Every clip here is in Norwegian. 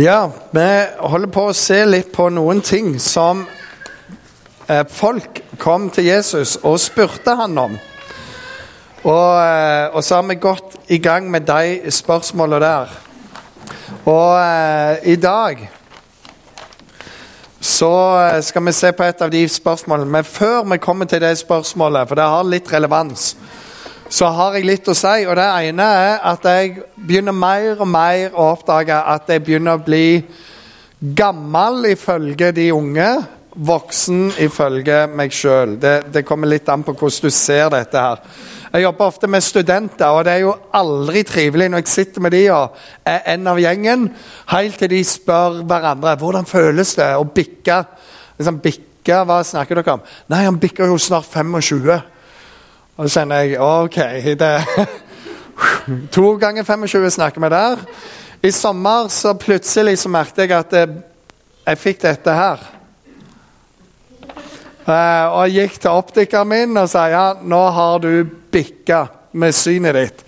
Ja, vi holder på å se litt på noen ting som eh, folk kom til Jesus og spurte han om. Og, eh, og så har vi gått i gang med de spørsmålene der. Og eh, i dag så eh, skal vi se på et av de spørsmålene. Men før vi kommer til det spørsmålet, for det har litt relevans, så har jeg litt å si. Og det ene er at jeg begynner mer og mer å oppdage at jeg begynner å bli gammel ifølge de unge. Voksen ifølge meg sjøl. Det, det, kommer litt an på hvordan du ser dette her. Jeg jobber ofte med studenter, og det er jo aldri trivelig når jeg sitter med de og er en av gjengen, helt til de spør hverandre hvordan føles det å bikke. Liksom, bikke, Hva snakker dere om? Nei, han bikker jo snart 25. Og så kjenner jeg OK det, To ganger 25 snakker vi der. I sommer så plutselig så merket jeg at jeg, jeg fikk dette her. Uh, og jeg gikk til optikeren min og sa ja, nå har du bikka med synet ditt.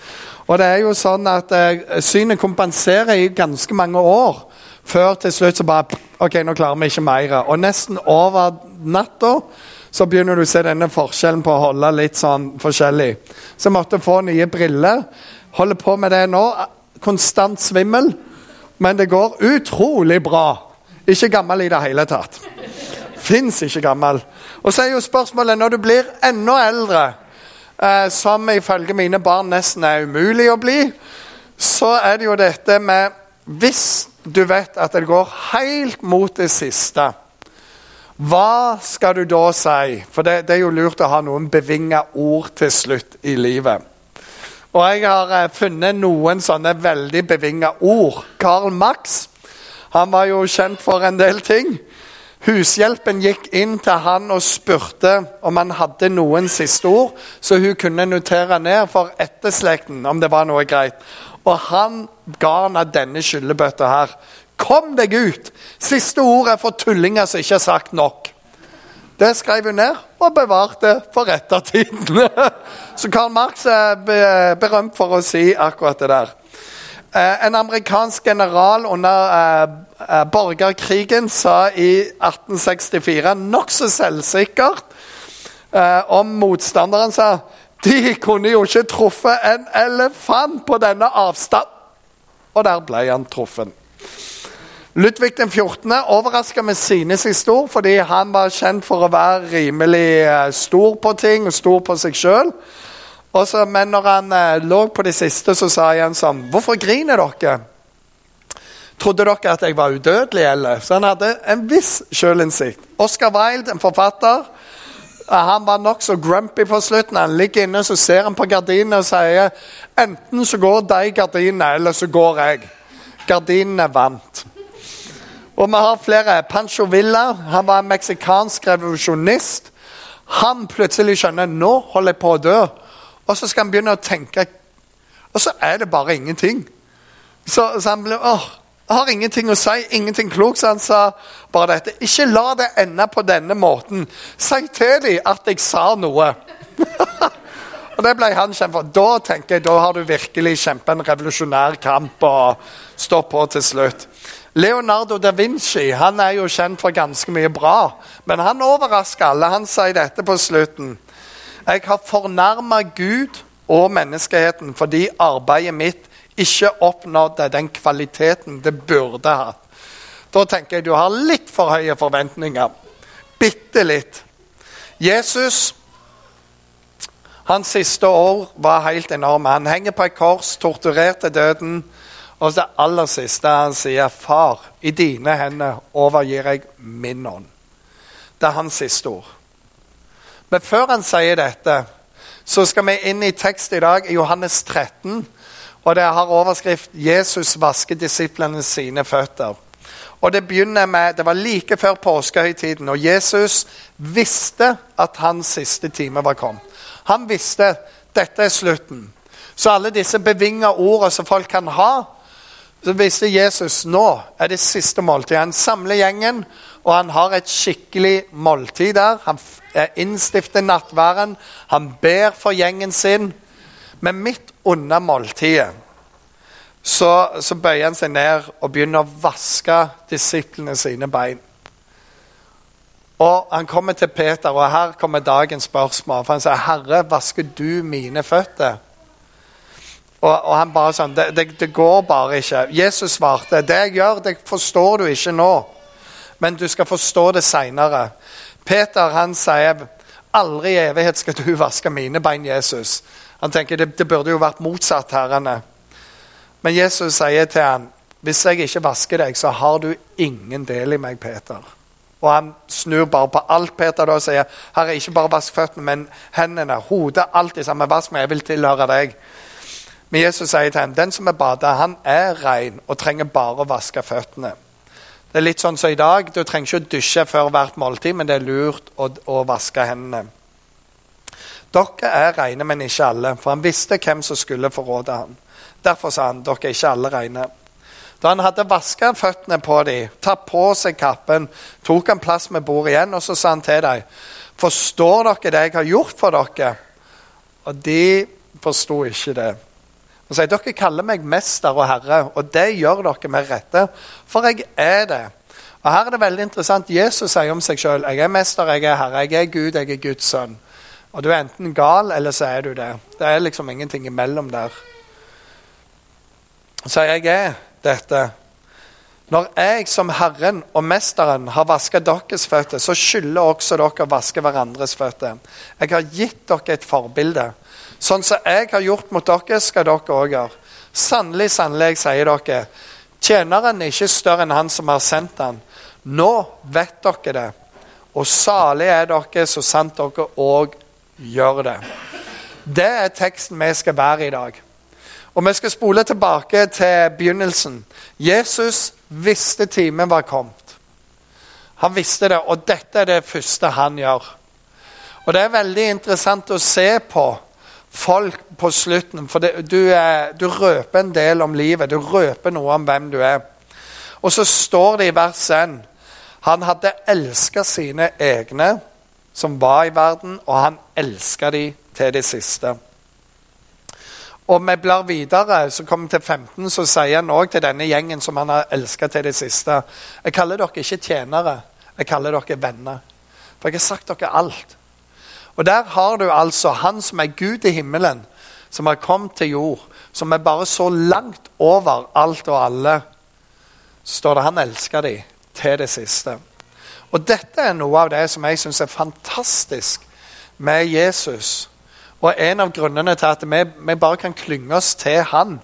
Og det er jo sånn at uh, Synet kompenserer i ganske mange år. Før til slutt så bare OK, nå klarer vi ikke mer. Og nesten over natta så begynner du å se denne forskjellen på å holde litt sånn forskjellig. Så jeg måtte få nye briller. Holder på med det nå. Konstant svimmel. Men det går utrolig bra. Ikke gammel i det hele tatt. Fins ikke gammel. Og så er jo spørsmålet når du blir enda eldre, eh, som ifølge mine barn nesten er umulig å bli, så er det jo dette med Hvis du vet at det går helt mot det siste, hva skal du da si? For det, det er jo lurt å ha noen bevinga ord til slutt i livet. Og jeg har eh, funnet noen sånne veldig bevinga ord. Karl Max han var jo kjent for en del ting. Hushjelpen gikk inn til han og spurte om han hadde noen siste ord, så hun kunne notere ned for etterslekten om det var noe greit. Og han ga henne denne skyllebøtta her. Kom deg ut! Siste ord er for tullinger som ikke har sagt nok. Det skrev hun ned og bevarte for ettertiden. Så Karl Marx er berømt for å si akkurat det der. Eh, en amerikansk general under eh, eh, borgerkrigen sa i 1864 nokså selvsikkert om motstanderen sa de kunne jo ikke truffet en elefant på denne avstand. Og der ble han truffet. Ludvig den 14. overraska med sine seg stor, fordi han var kjent for å være rimelig stor på ting og stor på seg sjøl. Men når han eh, lå på det siste, så sa han sånn Hvorfor griner dere? Trodde dere at jeg var udødelig, eller? Så han hadde en viss sjølinnsikt. Oscar Wilde, en forfatter, eh, han var nokså grumpy på slutten. Han ligger inne så ser han på gardinene og sier enten så går de gardinene, eller så går jeg. Gardinene vant. Og vi har flere. Pancho Villa han var en meksikansk revolusjonist. Han plutselig skjønner nå holder jeg på å dø. Og så skal han begynne å tenke Og så er det bare ingenting. Så, så han ble åh, jeg har ingenting å si, ingenting klokt. Så han sa bare dette. Ikke la det ende på denne måten. Si til dem at jeg sa noe. og det ble han kjent for. Da tenker jeg, da har du virkelig kjempet en revolusjonær kamp og stått på til slutt. Leonardo da Vinci han er jo kjent for ganske mye bra, men han overrasker alle. Han sier dette på slutten. Jeg har fornærma Gud og menneskeheten fordi arbeidet mitt ikke oppnådde den kvaliteten det burde hatt. Da tenker jeg du har litt for høye forventninger. Bitte litt. Jesus hans siste år var helt enorme. Han henger på et kors, torturert til døden. Og det aller siste han sier, 'Far, i dine hender overgir jeg min ånd'. Det er hans siste ord. Men før han sier dette, så skal vi inn i tekst i dag, i Johannes 13. Og det har overskrift 'Jesus vasker disiplene sine føtter'. Og Det begynner med, det var like før påskehøytiden, og Jesus visste at hans siste time var kommet. Han visste dette er slutten. Så alle disse bevinga ordene som folk kan ha, så viser Jesus nå er det siste måltidet. Han samler gjengen, og han har et skikkelig måltid der. Han innstifter nattværen, han ber for gjengen sin. Men midt under måltidet så, så bøyer han seg ned og begynner å vaske disiplene sine bein. Og Han kommer til Peter, og her kommer dagens spørsmål. for Han sier, 'Herre, vasker du mine føtter?' Og, og han bare sånn det, det, det, går bare ikke. Jesus svarte, 'Det jeg gjør, det forstår du ikke nå, men du skal forstå det seinere.' Peter han sier, 'Aldri i evighet skal du vaske mine bein, Jesus.' Han tenker det, det burde jo vært motsatt, herrene. Men Jesus sier til ham, 'Hvis jeg ikke vasker deg, så har du ingen del i meg, Peter.' Og han snur bare på alt Peter da og sier, 'Herre, ikke bare vask føttene, men hendene, hodet, alt i samme vask meg. Jeg vil tilhøre deg.' Men Jesus sier til ham, 'Den som er bada, han er ren og trenger bare å vaske føttene.' Det er litt sånn som i dag. Du trenger ikke å dusje før hvert måltid, men det er lurt å, å vaske hendene. Dere er rene, men ikke alle, for han visste hvem som skulle forråde ham. Derfor sa han, dere er ikke alle rene. Da han hadde vaska føttene på dem, tatt på seg kappen, tok han plass med bordet igjen, og så sa han til dem, forstår dere det jeg har gjort for dere? Og de forsto ikke det. Han sier, dere kaller meg mester og herre, og det gjør dere med rette, for jeg er det. Og Her er det veldig interessant. Jesus sier om seg sjøl jeg er mester, jeg er herre, jeg er Gud, jeg er Guds sønn. Og du er enten gal, eller så er du det. Det er liksom ingenting imellom der. Så jeg er dette. Når jeg som Herren og Mesteren har vasket deres føtter, så skylder også dere å vaske hverandres føtter. Jeg har gitt dere et forbilde. Sånn som jeg har gjort mot dere, skal dere òg gjøre. Sannelig, sannelig, sier dere, tjeneren er ikke større enn han som har sendt han. Nå vet dere det. Og salig er dere så sant dere òg gjør det. Det er teksten vi skal være i dag. Og Vi skal spole tilbake til begynnelsen. Jesus visste timen var kommet. Han visste det, og dette er det første han gjør. Og Det er veldig interessant å se på folk på slutten, for det, du, du, røper en del om livet. Du røper noe om hvem du er. Og så står det i vers 1 Han hadde elska sine egne som var i verden, og han elska de til det siste. Og vi blar videre, så kommer vi til 15, så sier han òg til denne gjengen som han har elska til det siste Jeg kaller dere ikke tjenere, jeg kaller dere venner. For jeg har sagt dere alt. Og der har du altså han som er Gud i himmelen, som har kommet til jord, som er bare så langt over alt og alle. Så står det han elsker de til det siste. Og dette er noe av det som jeg syns er fantastisk med Jesus og en av grunnene til at vi, vi, bare kan klynge oss til Han,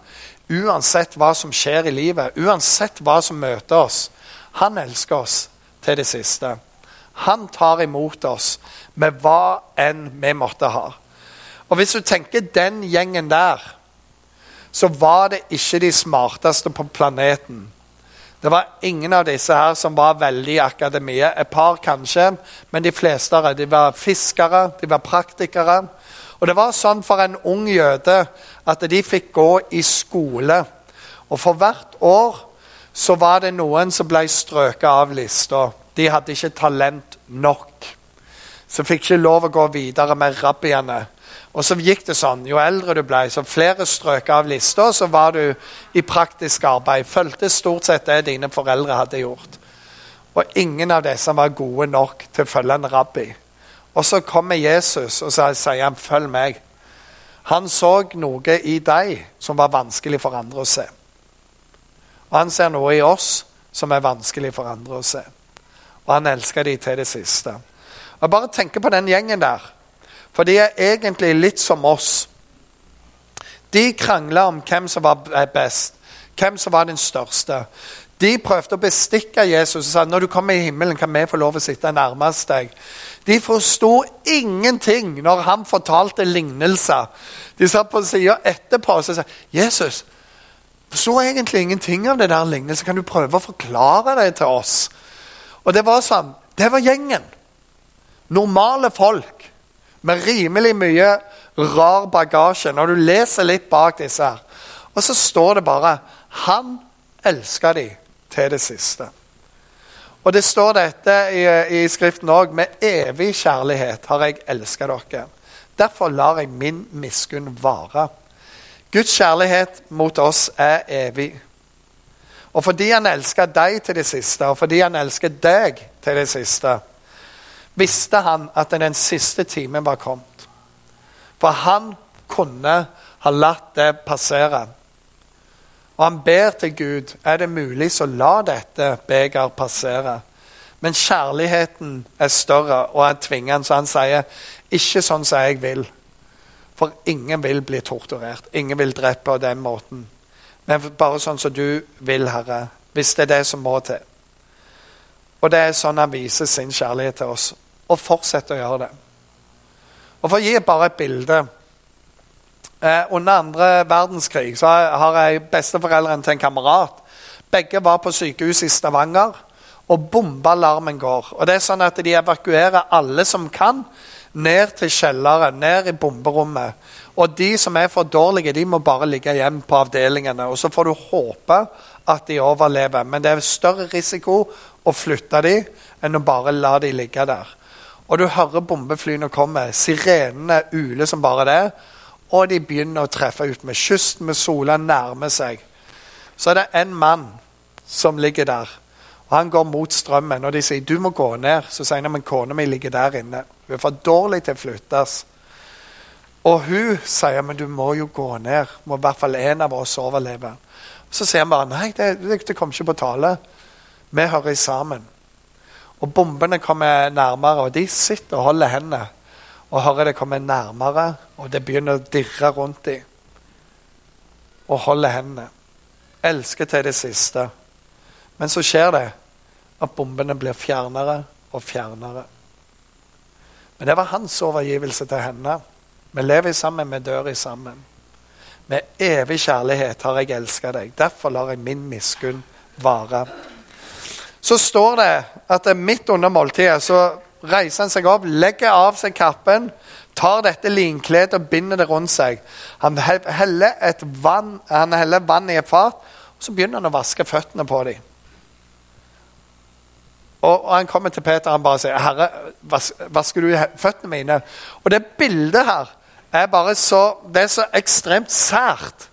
uansett hva som skjer i livet, uansett hva som møter oss Han elsker oss til det siste. Han tar imot oss med hva enn vi måtte ha. Og Hvis du tenker den gjengen der, så var det ikke de smarteste på planeten. Det var ingen av disse her som var veldig i akademiet. Et par kanskje, men de fleste av var fiskere, de var praktikere. Og Det var sånn for en ung jøde at de fikk gå i skole. Og for hvert år så var det noen som ble strøket av lista. De hadde ikke talent nok. Så fikk ikke lov å gå videre med rabbiene. Og så gikk det sånn. Jo eldre du ble, så flere strøk av lista, så var du i praktisk arbeid. Fulgte stort sett det dine foreldre hadde gjort. Og ingen av disse var gode nok til å følge en rabbi. Og så kommer Jesus og så sier han, 'Følg meg'. Han så noe i deg som var vanskelig for andre å se. Og han ser noe i oss som er vanskelig for andre å se. Og han elska de til det siste. Og Bare tenker på den gjengen der. For de er egentlig litt som oss. De krangla om hvem som var best, hvem som var den største. De prøvde å bestikke Jesus og sa når du kommer i himmelen, kan vi få lov å sitte nærmest deg. De forsto ingenting når han fortalte lignelser. De satt på sida etterpå og sa Jesus, forsto egentlig ingenting av det der lignelsen. Kan du prøve å forklare det til oss? Og det var sånn, det var gjengen. Normale folk med rimelig mye rar bagasje. Når du leser litt bak disse her. Og så står det bare Han elska de til det siste. Og det står dette i, i Skriften òg. Med evig kjærlighet har jeg elska dere. Derfor lar jeg min miskunn vare. Guds kjærlighet mot oss er evig. Og fordi han elsket deg til det siste, og fordi han elsker deg til det siste, visste han at den siste timen var kommet. For han kunne ha latt det passere. Og han ber til Gud er det mulig, så la dette beger passere. Men kjærligheten er større, og han tvinger han, så han sier ikke sånn som jeg vil. For ingen vil bli torturert. Ingen vil drepe på den måten. Men bare sånn som du vil, Herre. Hvis det er det som må til. Og det er sånn han viser sin kjærlighet til oss. Og fortsetter å gjøre det. Og For å gi bare et bilde eh, Under andre verdenskrig så har jeg besteforeldrene til en kamerat. Begge var på sykehus i Stavanger, og bombealarmen går. Og det er sånn at De evakuerer alle som kan, ned til kjelleren, ned i bomberommet. Og de som er for dårlige, de må bare ligge hjem på avdelingene. Og så får du håpe at de overlever. Men det er større risiko å flytte de enn å bare la de ligge der. Og du hører bombeflyene komme. Sirenene uler som bare det. Og de begynner å treffe ut med kysten, med sola nærmer seg. Så er det en mann som ligger der. Han går mot strømmen, og de sier du må gå ned. Så sier han men kona mi ligger der inne. Hun er for dårlig til å flyttes. Og hun sier men du må jo gå ned. Må i hvert fall en av oss overleve. Så sier han bare nei, det, det kommer ikke på tale. Vi hører sammen. Og bombene kommer nærmere, og de sitter og holder hendene. Og hører det kommer nærmere, og det begynner å dirre rundt dem. Og holder hendene. Elsker til det siste. Men så skjer det at bombene blir fjernere og fjernere. Men det var hans overgivelse til henne. Vi lever sammen, vi dør sammen. Med evig kjærlighet har jeg elska deg. Derfor lar jeg min miskunn vare. Så står det at midt under måltidet så reiser han seg opp, legger av seg kappen, tar dette linkledet og binder det rundt seg. Han heller, vann, han heller vann i et fat, og så begynner han å vaske føttene på dem. Og, og, han kommer til Peter og bare sier, 'Herre, vasker du føttene mine?' Og det bildet her er bare så, det er så ekstremt sært.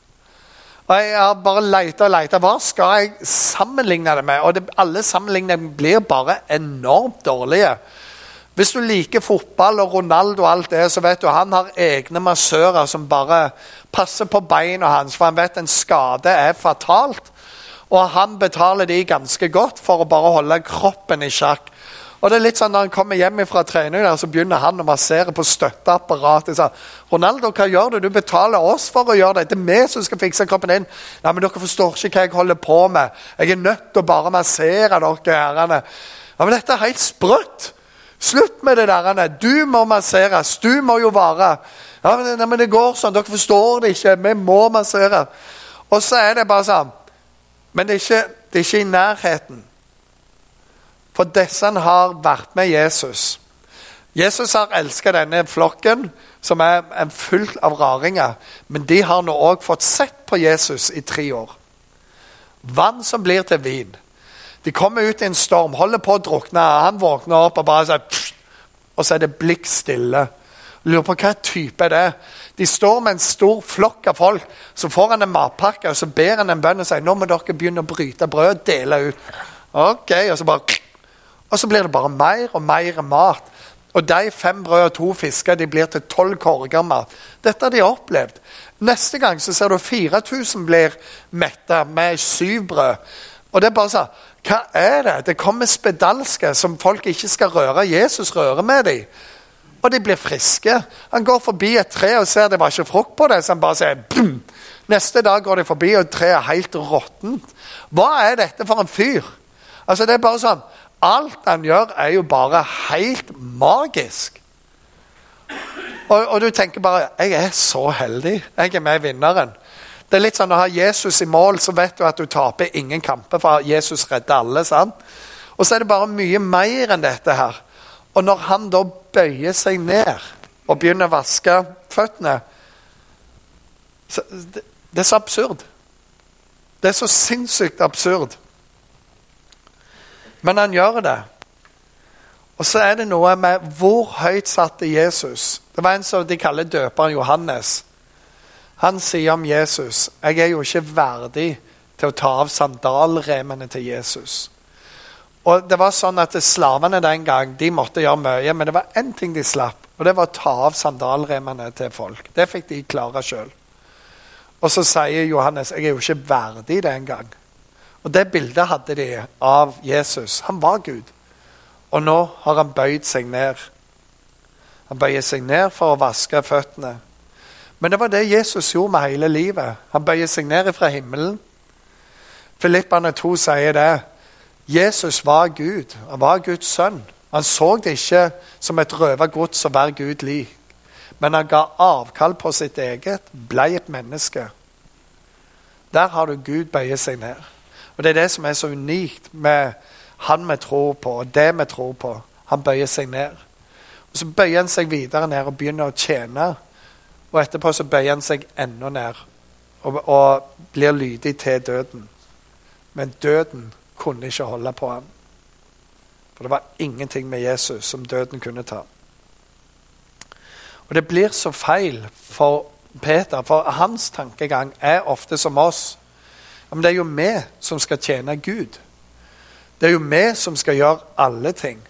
Og Jeg har bare leita og leita. Hva skal jeg sammenligne det med? Og det, Alle sammenligninger blir bare enormt dårlige. Hvis du liker fotball og Ronaldo og alt det, så vet du han har egne massører som bare passer på beina hans, for han vet en skade er fatalt. Og han betaler de ganske godt for å bare holde kroppen i sjakk. Og det er litt sånn Når han kommer hjem fra trening, der, så begynner han å massere på støtteapparatet. Så, 'Ronaldo, hva gjør du? Du betaler oss for å gjøre det. Det er vi som skal fikse kroppen din.' 'Nei, men dere forstår ikke hva jeg holder på med. Jeg er nødt til å bare massere dere herrene.' Ja, men dette er helt sprøtt. Slutt med det der. Du må masseres. Du må jo være ja, men, men det går sånn. Dere forstår det ikke. Vi må massere. Og så er det bare sånn Men det er ikke, det er ikke i nærheten. For disse har vært med Jesus. Jesus har elsket denne flokken, som er fullt av raringer. Men de har nå òg fått sett på Jesus i tre år. Vann som blir til vin. De kommer ut i en storm, holder på å drukne. Han våkner opp og bare sier Og så er det blikk stille. Lurer på hva type er det De står med en stor flokk av folk. Så får han en matpakke og så ber han en bønn og sier nå må dere begynne å bryte brød og dele ut. Ok, Og så bare og så blir det bare mer og mer mat. Og de fem brød og to fisker de blir til tolv korger mat. Dette har de opplevd. Neste gang så ser du 4000 blir metta med syv brød. Og det er bare sånn Hva er det? Det kommer spedalske som folk ikke skal røre. Jesus rører med dem. Og de blir friske. Han går forbi et tre og ser det var ikke frukt på det, så han bare sier Bum! Neste dag går de forbi, og treet er helt råttent. Hva er dette for en fyr? Altså Det er bare sånn Alt han gjør, er jo bare helt magisk. Og, og, du tenker bare 'Jeg er så heldig. Jeg er med vinneren'. Det er litt sånn Når du har Jesus i mål, så vet du at du taper ingen kamper, for Jesus redder alle. sant? Og så er det bare mye mer enn dette her. Og når han da bøyer seg ned og begynner å vaske føttene så, det, det er så absurd. Det er så sinnssykt absurd. Men han gjør det. Og så er det noe med hvor høyt satte Jesus. Det var en som de kaller døperen Johannes. Han sier om Jesus jeg er jo ikke verdig til å ta av sandalremene til Jesus. Og det var sånn at Slavene den gang de måtte gjøre mye, men det var én ting de slapp, og det var å ta av sandalremmene til folk. Det fikk de klare sjøl. Og så sier Johannes jeg er jo ikke verdig det engang. Og det bildet hadde de av Jesus. Han var Gud. Og nå har han bøyd seg ned. Han bøyer seg ned for å vaske føttene. Men det var det Jesus gjorde med hele livet. Han bøyer seg ned fra himmelen. Filippane 2 sier det. Jesus var Gud. Han var Guds sønn. Han så det ikke som et røva gods å være Gud lik. Men han ga avkall på sitt eget, ble et menneske. Der har du Gud bøye seg ned. Og Det er det som er så unikt med han vi tror på, og det vi tror på. Han bøyer seg ned. Og Så bøyer han seg videre ned og begynner å tjene. Og etterpå så bøyer han seg enda ned og, og blir lydig til døden. Men døden kunne ikke holde på ham. For det var ingenting med Jesus som døden kunne ta. Og det blir så feil for Peter, for hans tankegang er ofte som oss. Men det er jo vi som skal tjene Gud. Det er jo vi som skal gjøre alle ting.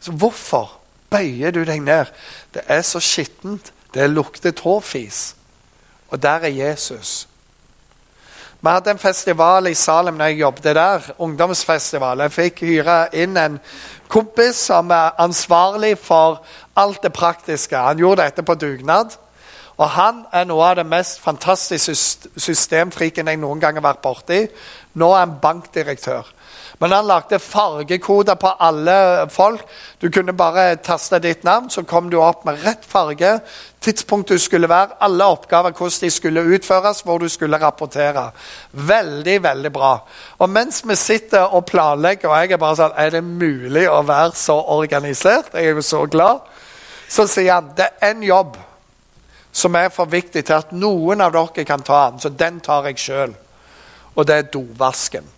Så hvorfor bøyer du deg ned? Det er så skittent. Det lukter tåfis. Og der er Jesus. Vi hadde en festival i Salem når jeg jobbet der. Ungdomsfestival. Jeg fikk hyre inn en kompis som er ansvarlig for alt det praktiske. Han gjorde dette på dugnad. Og han er noe av det mest fantastiske systemfriken jeg noen gang har vært borti. Nå er han bankdirektør. Men han lagde fargekoder på alle folk. Du kunne bare taste ditt navn, så kom du opp med rett farge, tidspunkt du skulle være, alle oppgaver, hvordan de skulle utføres, hvor du skulle rapportere. Veldig, veldig bra. Og mens vi sitter og planlegger, og jeg er bare sånn Er det mulig å være så organisert? Jeg er jo så glad. Så sier han det er en jobb som er for viktig til at noen av dere kan ta den, så den tar jeg sjøl. Og det er dovasken.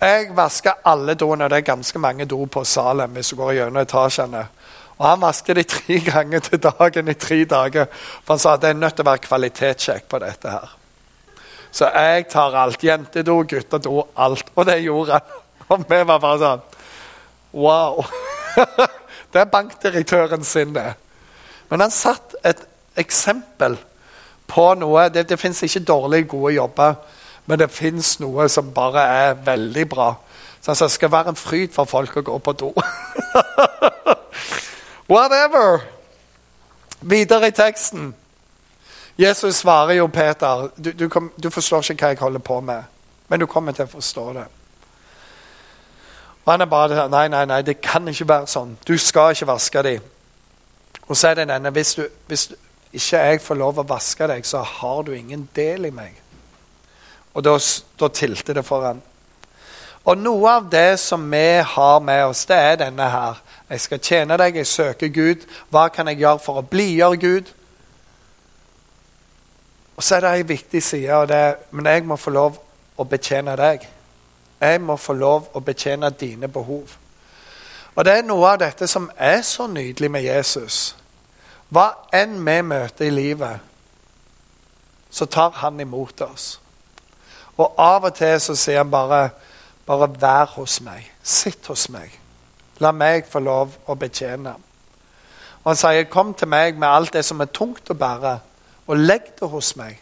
Jeg vasker alle doene, det er ganske mange do på Salem hvis du går gjennom etasjene. Og Han vasker de tre ganger til dagen i tre dager. For han sa at det er nødt til å være kvalitetssjekk på dette. her. Så jeg tar alt. Jentedo, guttedo, alt. Og det gjorde han. Og vi var bare sånn Wow. det er bankdirektøren sin, det. Men han satt et eksempel på noe Det, det fins ikke dårlige, gode jobber. Men det fins noe som bare er veldig bra. Så det skal være en fryd for folk å gå på do. Whatever. Videre i teksten. Jesus svarer jo Peter du, du, kom, du, forstår ikke hva jeg holder på med, men du kommer til å forstå det. Og han er bare sånn Nei, nei, nei, det kan ikke være sånn. Du skal ikke vaske dem. Og så er det denne hvis, du, hvis ikke jeg får lov å vaske deg, så har du ingen del i meg. Og da, da tilte det for han. Og noe av det som vi har med oss, det er denne her. Jeg skal tjene deg, jeg søker Gud. Hva kan jeg gjøre for å blidgjøre Gud? Og så er det ei viktig side av det, men jeg må få lov å betjene deg. Jeg må få lov å betjene dine behov. Og det er noe av dette som er så nydelig med Jesus. Hva enn vi møter i livet, så tar han imot oss. Og av og til så sier han bare bare vær hos meg. Sitt hos meg. La meg få lov å betjene. Og han sier, 'Kom til meg med alt det som er tungt å bære, og legg det hos meg.'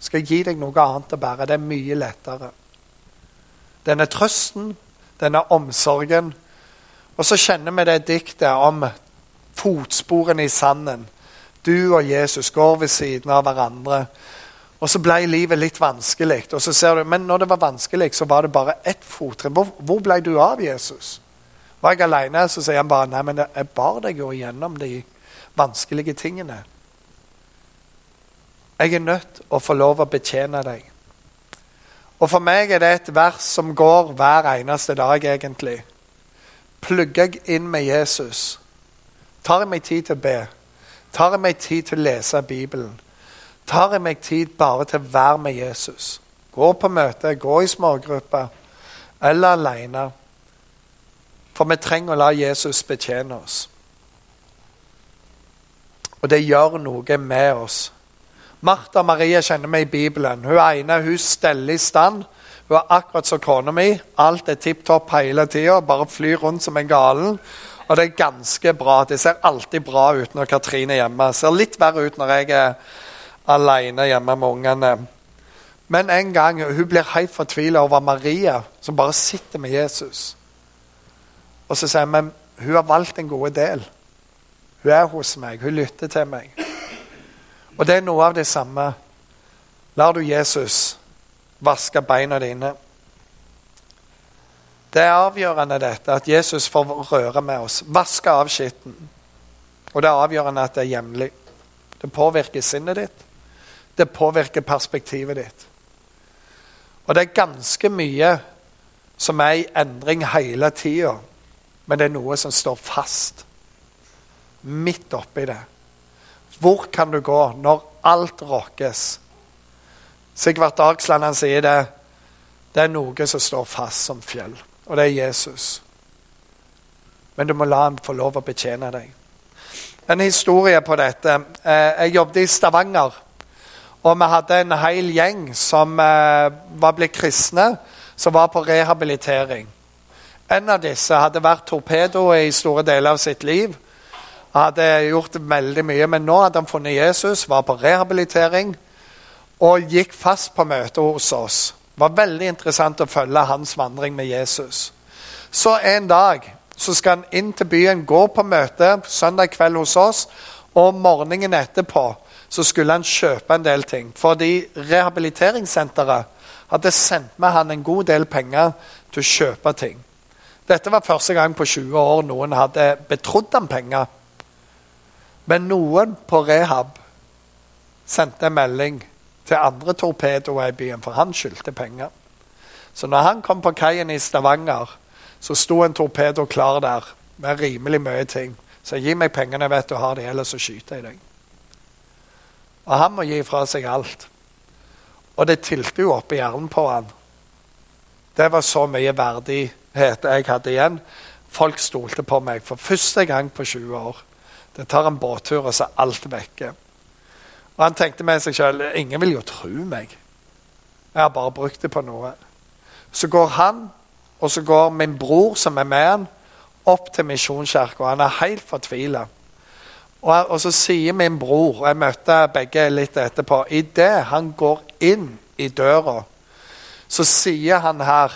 Skal jeg gi deg noe annet å bære. Det er mye lettere. Denne trøsten, denne omsorgen. Og så kjenner vi det diktet om fotsporene i sanden. Du og Jesus går ved siden av hverandre. Og så ble livet litt vanskelig. Og så ser du, Men når det var vanskelig, så var det bare ett fottrinn. Hvor, hvor, ble du av, Jesus? Var jeg alene, så sier han bare nei, men jeg bar deg jo gjennom de vanskelige tingene. Jeg er nødt å få lov å betjene deg. Og for meg er det et vers som går hver eneste dag, egentlig. Plugger jeg inn med Jesus, tar jeg meg tid til å be, tar jeg meg tid til å lese Bibelen tar jeg meg tid bare til å være med Jesus. Gå på møte, gå i smågrupper eller alene. For vi trenger å la Jesus betjene oss. Og det gjør noe med oss. Martha Maria kjenner vi i Bibelen. Hun ene hun steller i stand. Hun er akkurat som kona mi. Alt er tipp topp hele tida. Bare flyr rundt som en galen. Og det er ganske bra. Det ser alltid bra ut når Katrine er hjemme. Det ser litt verre ut når jeg er alene hjemme med ungene. Men en gang hun blir helt fortvila over Maria, som bare sitter med Jesus. Og så sier hun hun har valgt en god del. Hun er hos meg, hun lytter til meg. Og det er noe av det samme. Lar du Jesus vaske beina dine? Det er avgjørende dette, at Jesus får røre med oss. Vaske av skitten. Og det er avgjørende at det er hjemlig. Det påvirker sinnet ditt. Det påvirker perspektivet ditt. Og det er ganske mye som er i endring hele tida, men det er noe som står fast midt oppi det. Hvor kan du gå når alt rokkes? Sigvart Dagsland han sier det. Det er noe som står fast som fjell, og det er Jesus. Men du må la ham få lov å betjene deg. En historie på dette. Eh, jeg jobbet i Stavanger. Og vi hadde en hel gjeng som eh, var blitt kristne, som var på rehabilitering. En av disse hadde vært torpedo i store deler av sitt liv. Hadde gjort veldig mye, men nå hadde han funnet Jesus, var på rehabilitering og gikk fast på møte hos oss. Det var veldig interessant å følge hans vandring med Jesus. Så en dag så skal han inn til byen, gå på møte søndag kveld hos oss, og morgenen etterpå så skulle han kjøpe en del ting. Fordi rehabiliteringssenteret hadde sendt med han en god del penger til å kjøpe ting. Dette var første gang på 20 år noen hadde betrodd ham penger. Men noen på rehab sendte en melding til andre torpedoer i byen, for han skyldte penger. Så når han kom på kaien i Stavanger, så sto en torpedo klar der med rimelig mye ting. Så gi meg pengene, vet du har de, ellers så skyter jeg deg. Og han må gi fra seg alt. Og det tilte jo opp i hjernen på han. Det var så mye verdighet jeg hadde igjen. Folk stolte på meg for første gang på 20 år. Det tar en båttur, og så er alt vekke. Og han tenkte med seg sjøl ingen vil jo tro meg. Jeg har bare brukt det på noe. Så går han, og så går min bror, som er med han, opp til Misjonskirka. Han er helt fortvila. Og, og, så sier min bror, og jeg møtte begge litt etterpå Idet han går inn i døra, så sier han her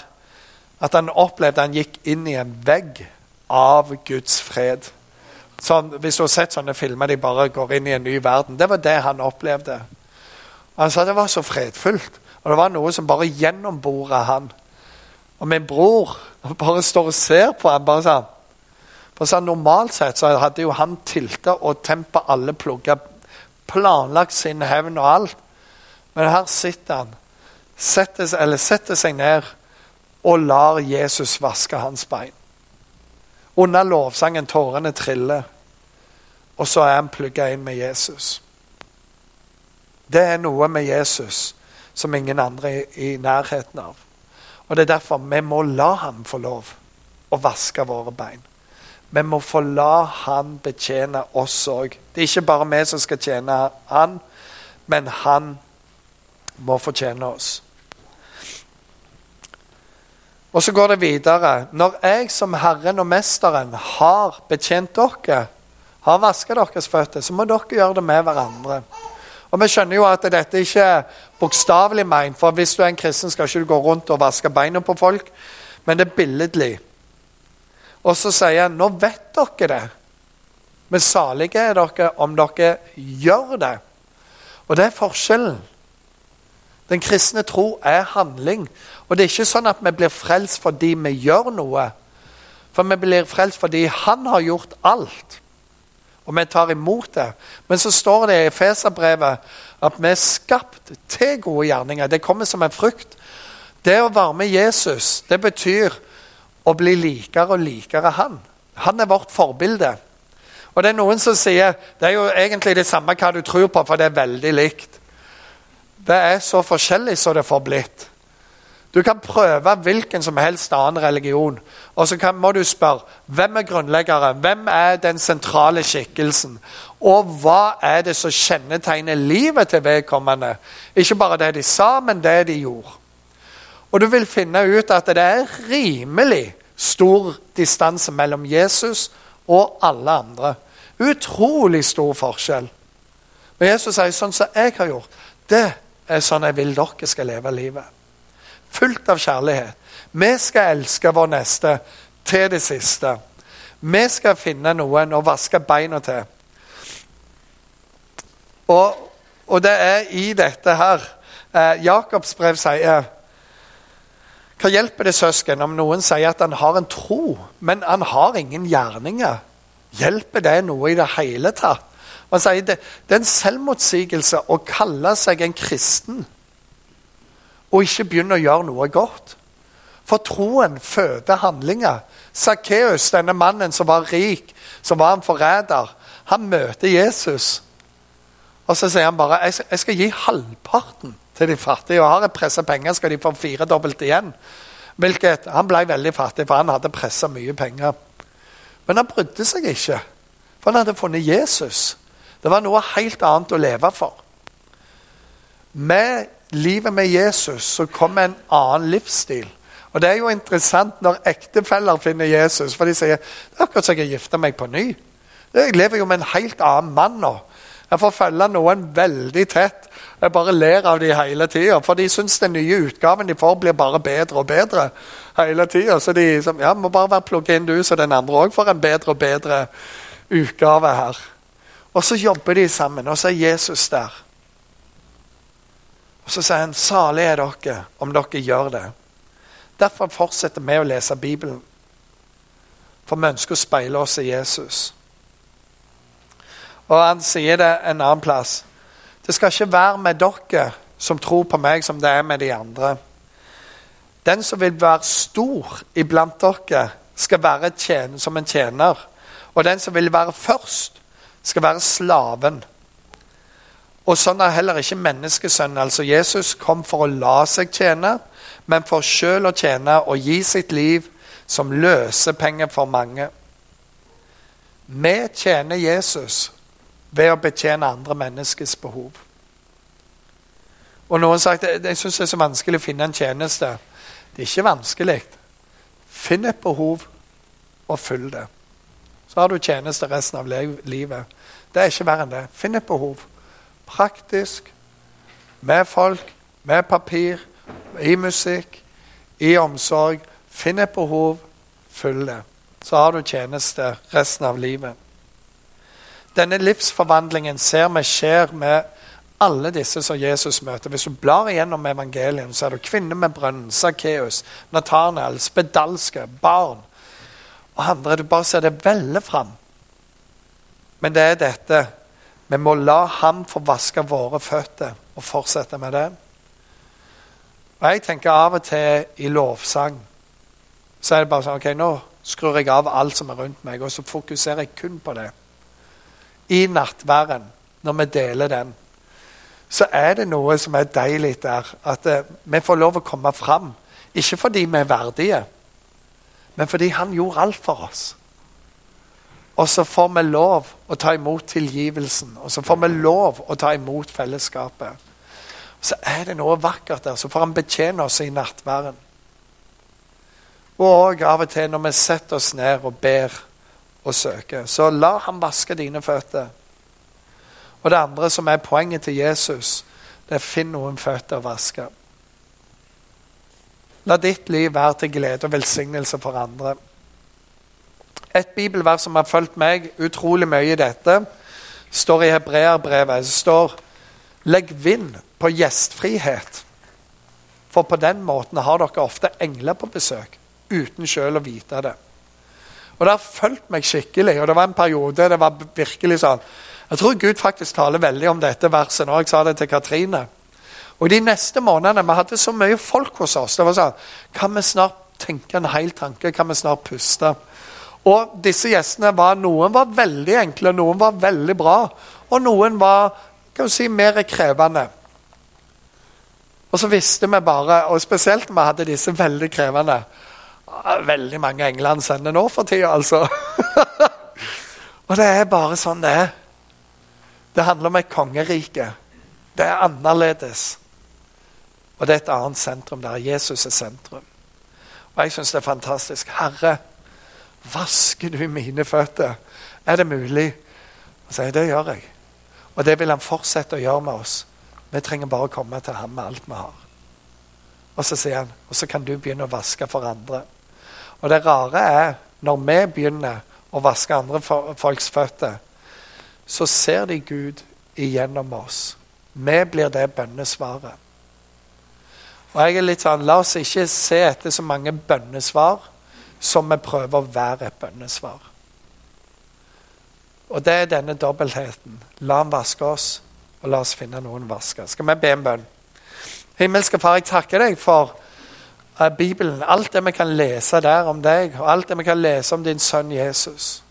at han opplevde han gikk inn i en vegg av Guds fred. Sånn, hvis du har sett sånne filmer de bare går inn i en ny verden. Det var det han opplevde. Han sa det var så fredfullt. Og det var noe som bare gjennomboret han. Og min bror bare står og ser på han bare sånn for så Normalt sett så hadde jo han tilta og tempa alle plugger. Planlagt sin hevn og alt. Men her sitter han, setter, eller setter seg ned og lar Jesus vaske hans bein. Under lovsangen tårene triller, og så er han plugga inn med Jesus. Det er noe med Jesus som ingen andre er i nærheten av. Og Det er derfor vi må la ham få lov å vaske våre bein. Vi må få la han betjene oss òg. Det er ikke bare vi som skal tjene han, men han må fortjene oss. Og så går det videre. Når jeg som Herren og Mesteren har betjent dere, har vasket deres føtter, så må dere gjøre det med hverandre. Og Vi skjønner jo at dette ikke er bokstavelig ment, for hvis du er en kristen, skal ikke du gå rundt og vaske beina på folk, men det er billedlig. Og så sier han nå vet dere det. Men salige er dere om dere gjør det. Og det er forskjellen. Den kristne tro er handling. Og det er ikke sånn at vi blir frelst fordi vi gjør noe. For vi blir frelst fordi Han har gjort alt. Og vi tar imot det. Men så står det i Efeserbrevet at vi er skapt til gode gjerninger. Det kommer som en frukt. Det å være med Jesus, det betyr og bli likere og likere han. Han er vårt forbilde. Og det er noen som sier det er jo egentlig det samme hva du tror på, for det er veldig likt. Det er så forskjellig som det får blitt. Du kan prøve hvilken som helst annen religion, og så kan, må du spørre hvem er grunnleggeren, hvem er den sentrale skikkelsen, og hva er det som kjennetegner livet til vedkommende? Ikke bare det de sa, men det de gjorde. Og du vil finne ut at det er rimelig stor distanse mellom Jesus og alle andre. Utrolig stor forskjell. Men Jesus sier sånn som jeg har gjort, det er sånn jeg vil dere skal leve livet. Fullt av kjærlighet. Vi skal elske vår neste til det siste. Vi skal finne noen å vaske beina til. Og, og det er i dette her eh, Jakobs brev sier Hva hjelper det søsken om noen sier at han har en tro, men han har ingen gjerninger? Hjelper det noe i det hele tatt? Han sier det, det er en selvmotsigelse å kalle seg en kristen og ikke begynne å gjøre noe godt. For troen føder handlinger. Sakkeus, denne mannen som var rik, som var en forræder, han møter Jesus. Og så sier han bare jeg skal gi halvparten til de fattige. Og har jeg pressa penger, skal de få firedobbelt igjen. Hvilket, Han ble veldig fattig, for han hadde pressa mye penger. Men han brydde seg ikke, for han hadde funnet Jesus. Det var noe helt annet å leve for. Med livet med Jesus så kommer en annen livsstil. Og Det er jo interessant når ektefeller finner Jesus, for de sier det er akkurat som jeg gifta meg på ny. Jeg lever jo med en helt annen mann nå. Jeg får følge noen veldig tett. Jeg bare ler av dem hele tida. For de syns den nye utgaven de får, blir bare bedre og bedre hele tida. Så de som, ja, må bare være plugget inn, du, så den andre òg får en bedre og bedre utgave her. Og så jobber de sammen, og så er Jesus der. Og Så sier han, 'Salig er dere om dere gjør det'. Derfor fortsetter vi å lese Bibelen. For vi ønsker å speile oss i Jesus. Og han sier det en annen plass. Det skal ikke være med dere som tror på meg, som det er med de andre. Den som vil være stor iblant dere, skal være tjener, som en tjener. Og den som vil være først, skal være slaven. Og sånn er heller ikke menneskesønnen. Altså Jesus kom for å la seg tjene, men for sjøl å tjene og gi sitt liv som løsepenger for mange. Vi tjener Jesus ved å betjene andre menneskers behov. Og Noen har sagt jeg syns det er så vanskelig å finne en tjeneste. Det er ikke vanskelig. Finn et behov og fyll det. Så har du tjeneste resten av livet. Det er ikke verre enn det. Finn et behov. Praktisk. Med folk, med papir, i musikk, i omsorg. Finn et behov, fyll det. Så har du tjeneste resten av livet. Denne livsforvandlingen ser vi skjer med alle disse som Jesus møter. Hvis du blar igjennom evangelien, så er det kvinner med brønnen, Sakkeus, Nathanael, spedalske, barn og andre. Du bare ser det velle fram. Men det er dette Vi må la ham få vaske våre føtter og fortsette med det. Og Jeg tenker av og til i lovsang så er det bare sånn Ok, nå skrur jeg av alt som er rundt meg, og så fokuserer jeg kun på det. I nattværen, når vi deler den, så er det noe som er deilig der. At uh, vi får lov å komme fram. Ikke fordi vi er verdige, men fordi han gjorde alt for oss. Og så får vi lov å ta imot tilgivelsen, og så får vi lov å ta imot fellesskapet. Så er det noe vakkert der. Så får han betjene oss i nattværen. Og av og til når vi setter oss ned og ber og søker, så la ham vaske dine føtter. Og det andre som er poenget til Jesus, det er finn noen føtter å vaske. La ditt liv være til glede og velsignelse for andre. Et bibelvers som har fulgt meg utrolig mye i dette, står i Hebreerbrevet. Det står Legg vind på gjestfrihet. For på den måten har dere ofte engler på besøk uten sjøl å vite det. Og Det har fulgt meg skikkelig. og Det var en periode det var virkelig sånn Jeg tror Gud faktisk taler veldig om dette verset når Jeg sa det til Katrine. Og de neste månedene Vi hadde så mye folk hos oss. Det var sånn Kan vi snart tenke en hel tanke? Kan vi snart puste? Og disse gjestene var Noen var veldig enkle, noen var veldig bra, og noen var kan du si, mer krevende. Og så visste vi bare, og spesielt når vi hadde disse veldig krevende Veldig mange England sender nå for tida, altså. og det er bare sånn det er. Det handler om et kongerike. Det er annerledes. Og det er et annet sentrum der Jesus er sentrum. Og jeg syns det er fantastisk. Herre, vasker du mine føtter? Er det mulig? Og sier det gjør jeg. Og det vil han fortsette å gjøre med oss. Vi trenger bare å komme til ham med alt vi har. Og så sier han, og så kan du begynne å vaske for andre. Og det rare er, når vi begynner å vaske andre folks føtter, så ser de Gud igjennom oss. Vi blir det bønnesvaret. Og jeg er litt sånn, La oss ikke se etter så mange bønnesvar som vi prøver å være et bønnesvar. Og det er denne dobbeltheten. La ham vaske oss, og la oss finne noen vaske. Skal vi be en bønn? Himmelske Far, jeg takker deg for uh, Bibelen. Alt det vi kan lese der om deg, og alt det vi kan lese om din sønn Jesus.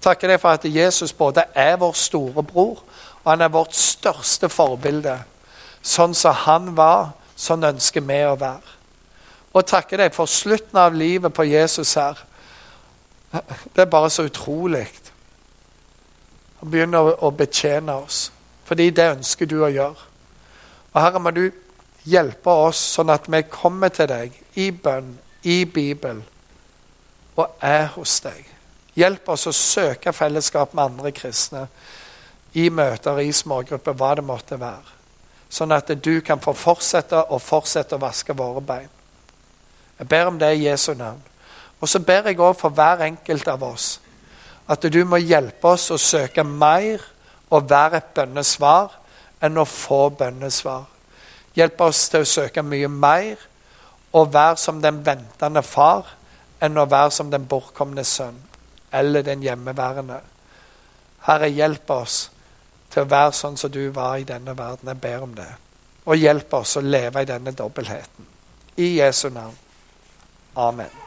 Takker deg for at Jesus både er vår store bror, og han er vårt største forbilde. Sånn som han var, sånn ønsker vi å være. Og takker deg for slutten av livet på Jesus her. Det er bare så utrolig. Han begynner å betjene oss. Fordi det ønsker du å gjøre. Og Herre, må du hjelpe oss sånn at vi kommer til deg i bønn, i Bibel, og er hos deg. Hjelp oss å søke fellesskap med andre kristne i møter, i smågrupper, hva det måtte være. Sånn at du kan få fortsette og fortsette å vaske våre bein. Jeg ber om det i Jesu navn. Og så ber jeg òg for hver enkelt av oss at du må hjelpe oss å søke mer og være et bønnesvar enn å få bønnesvar. Hjelp oss til å søke mye mer og være som den ventende far enn å være som den bortkomne sønn eller den hjemmeværende. Herre, hjelp oss til å være sånn som du var i denne verden. Jeg ber om det. Og hjelp oss å leve i denne dobbeltheten. I Jesu navn. Amen.